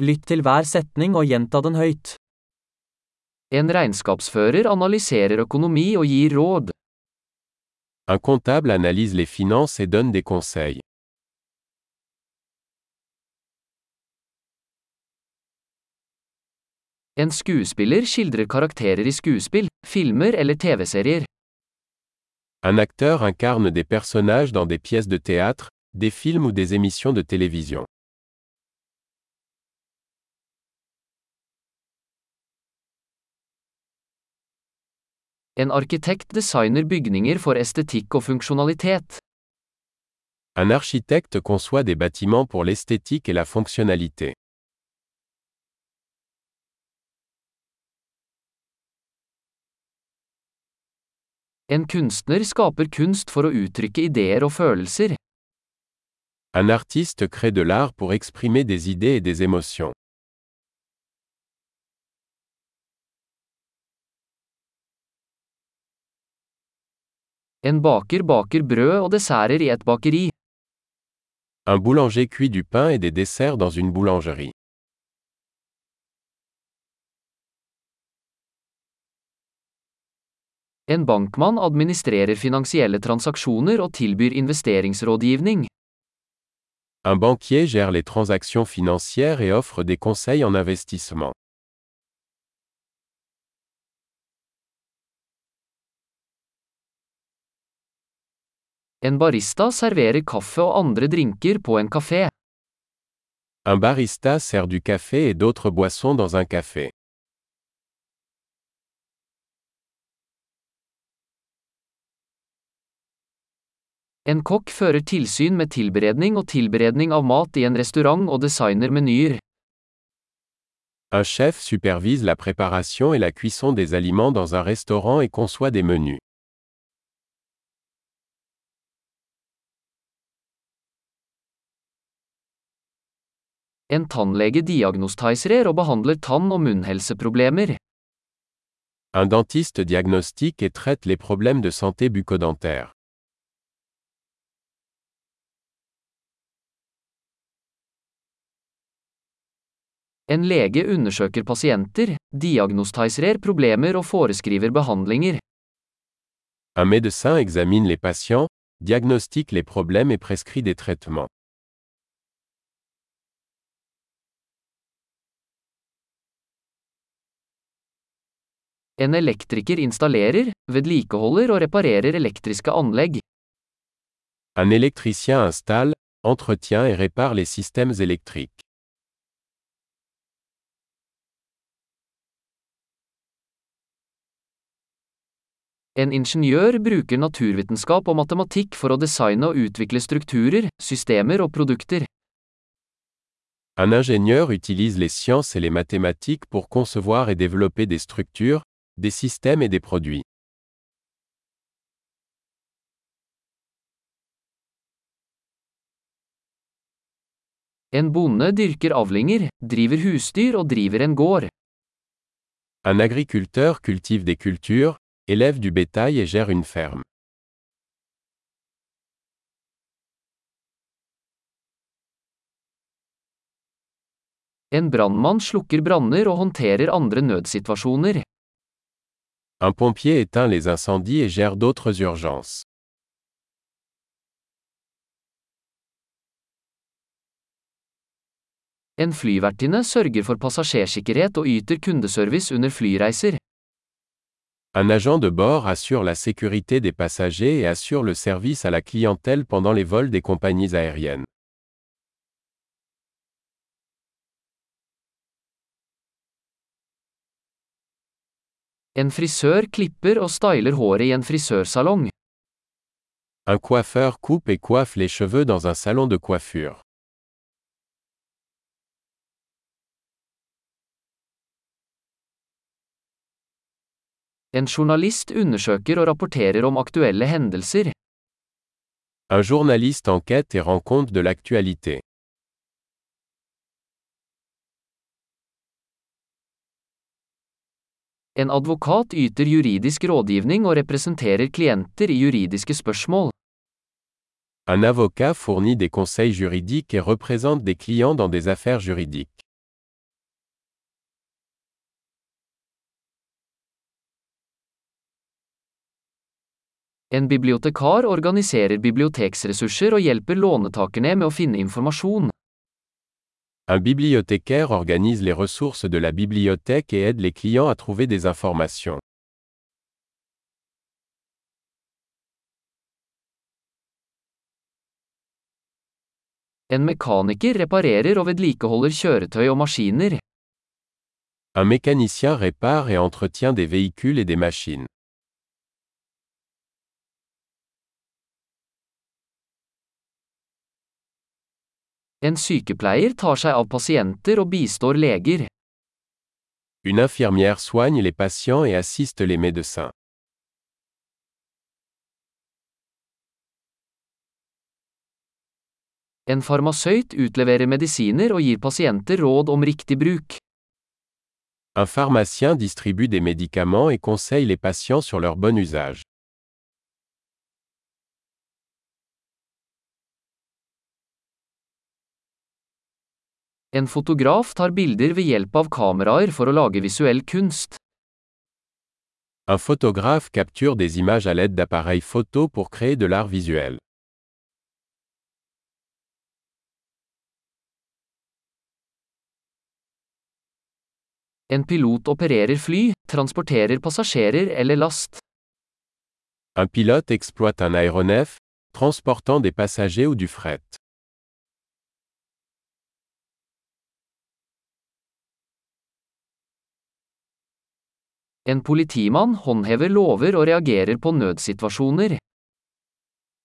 Lytt til hver setning og gjenta den høyt. En regnskapsfører analyserer økonomi og gir råd. Un comptable analyse les finances et donne des conseils. En skuespiller skildrer karakterer i skuespill, filmer eller TV-serier. Un acteur incarne des personnages dans des pièces de théâtre, des films ou des émissions de télévision. En arkitekt designer bygninger for estetikk og funksjonalitet. Un architecte conçoit des bâtiments pour l'esthétique et la fonctionnalité. En kunstner skaper kunst for å uttrykke ideer og følelser. Un artiste crée de l'art pour exprimer des idées et des émotions. En baker baker brød og desserter i et bakeri. Un boulanger cuit du pain et des desserts dans une boulangerie. En bankmann administrerer finansielle transaksjoner og tilbyr investeringsrådgivning. Un banquier gère les transactions financières et offre des conseils en investissement. En barista serverer kaffe og andre drinker på en kafé. Un barista sert du café et d'autres boissons dans un café. En kokk fører tilsyn med tilberedning og tilberedning av mat i en restaurant og designer menyer. Un chef supervise la préparation et la cuisson des aliments dans un restaurant et conçoit des menus. En tannlege diagnostiserer og behandler tann- og munnhelseproblemer. Un dentiste diagnostique et traite les problèmes de santé bucco-dentaire. En lege undersøker pasienter, diagnostiserer problemer og foreskriver behandlinger. Un médecin examine les patients, diagnostique les problèmes et prescrit des traitements. En elektriker installerer, vedlikeholder og reparerer elektriske anlegg. Un électricien installe, entretient et répare les systèmes électriques. En ingeniør bruker naturvitenskap og matematikk for å designe og utvikle strukturer, systemer og produkter. Un ingénieur utilise les sciences et les mathématiques pour concevoir et développer des structures, des systèmes et des produits. En bonde dyrker avlinger, driver husdyr og driver en gård. Un agriculteur cultive des cultures, élève du bétail et gère une ferme. En brannmann slukker branner og håndterer andre nødsituasjoner. Un pompier éteint les incendies et gère d'autres urgences. En flyvertinne sørger for passasjersikkerhet og yter kundeservice under flyreiser. Un agent de bord assure la sécurité des passagers et assure le service à la clientèle pendant les vols des compagnies aériennes. En frisør klipper og styler håret i en frisørsalong. Un coiffeur coupe et coiffe les cheveux dans un salon de coiffure. En journalist undersøker og rapporterer om aktuelle hendelser. Un journaliste enquête et rend compte de l'actualité. En advokat yter juridisk rådgivning og representerer klienter i juridiske spørsmål. Un avocat fournit des conseils juridiques et représente des clients dans des affaires juridiques. En bibliotekar organiserer biblioteksressurser og hjelper lånetakerne med å finne informasjon. Un bibliothécaire organise les ressources de la bibliothèque et aide les clients à trouver des informations. En mekaniker reparerer og vedlikeholder kjøretøy og maskiner. Un mécanicien répare et entretient des véhicules et des machines. En sykepleier tar seg av pasienter og bistår leger. Une infirmière soigne les patients et assiste les médecins. En farmasøyt utleverer medisiner og gir pasienter råd om riktig bruk. Un pharmacien distribue des médicaments et conseille les patients sur leur bon usage. En fotograf tar bilder ved hjelp av kameraer for å lage visuell kunst. Un photographe capture des images à l'aide d'appareils photo pour créer de l'art visuel. En pilot opererer fly, transporterer passasjerer eller last. Un pilote exploite un aéronef, transportant des passagers ou du fret. En politimann håndhever lover og reagerer på nødsituasjoner.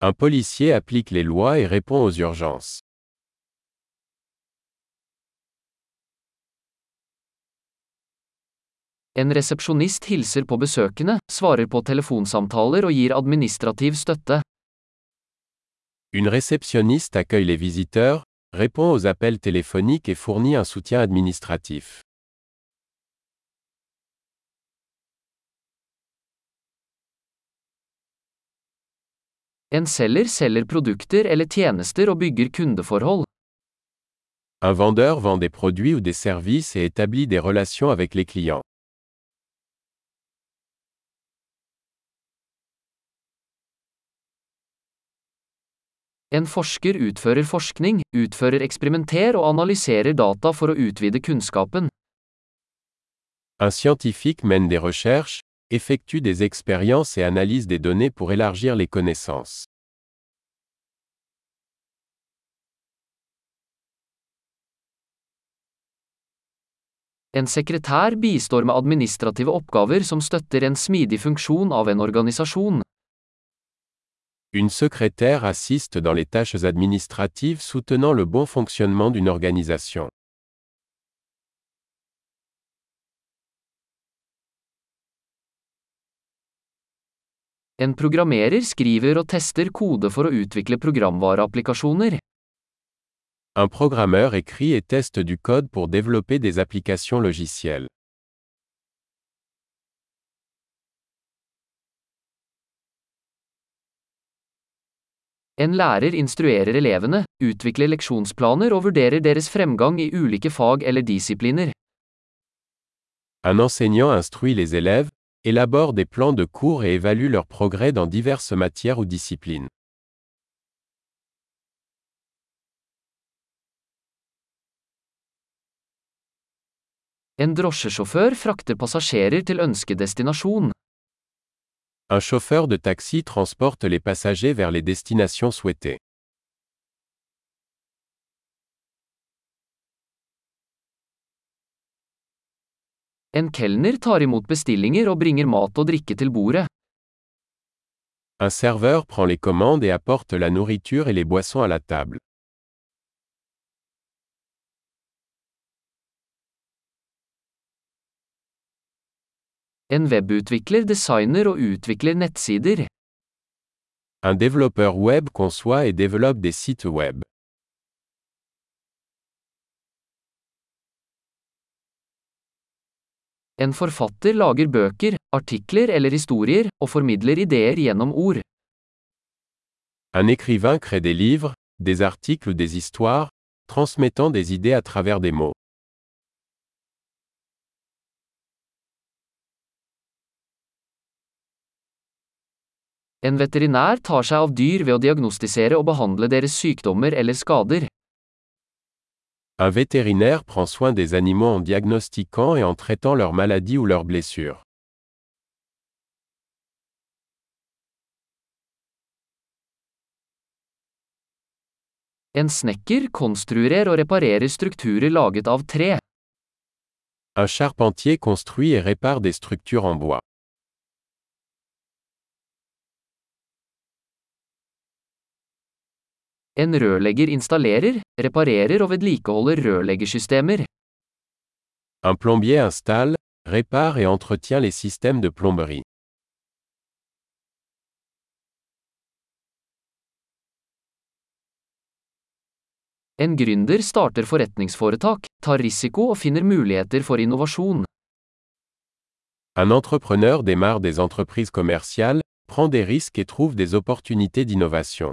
Un policier applique les lois et répond aux urgences. En resepsjonist hilser på besøkende, svarer på telefonsamtaler og gir administrativ støtte. Une réceptionniste accueille les visiteurs, répond aux appels téléphoniques et fournit un soutien administratif. En selger selger produkter eller tjenester og bygger kundeforhold. Un vendeur vend des produits ou des services et établit des relations avec les clients. En forsker utfører forskning, utfører eksperimenter og analyserer data for å utvide kunnskapen. Un scientifique mène des recherches, effectue des expériences et analyse des données pour élargir les connaissances. En sekretær bistår med administrative oppgaver som støtter en smidig funksjon av en organisasjon. Une secrétaire assiste dans les tâches administratives soutenant le bon fonctionnement d'une organisation. En programmerer skriver og tester kode for å utvikle programvareapplikasjoner. Un programmeur écrit et teste du code pour développer des applications logicielles. En lærer instruerer elevene, utvikler leksjonsplaner og vurderer deres fremgang i ulike fag eller disipliner. Un enseignant instruit les élèves, élabore des plans de cours et évalue leur progrès dans diverses matières ou disciplines. En drosjesjåfør frakter passasjerer til ønskedestinasjon. Un chauffeur de taxi transporte les passagers vers les destinations souhaitées. En kelner tar imot bestillinger og bringer mat og drikke til bordet. Un serveur prend les commandes et apporte la nourriture et les boissons à la table. En webutvikler designer og utvikler nettsider. Un développeur web conçoit et développe des sites web. En forfatter lager bøker, artikler eller historier, og formidler ideer gjennom ord. Un écrivain crée des livres, des articles ou des histoires, transmettant des idées à travers des mots. En veterinær tar seg av dyr ved å diagnostisere og behandle deres sykdommer eller skader. Un vétérinaire prend soin des animaux en diagnostiquant et en traitant leurs maladies ou leurs blessures. En snekker konstruerer og reparerer strukturer laget av tre. Un charpentier construit et répare des structures en bois. En rørlegger installerer, reparerer og vedlikeholder rørleggersystemer. Un plombier installe, répare et entretient les systèmes de plomberie. En gründer starter forretningsforetak, tar risiko og finner muligheter for innovasjon. Un entrepreneur démarre des entreprises commerciales, prend des risques et trouve des opportunités d'innovation.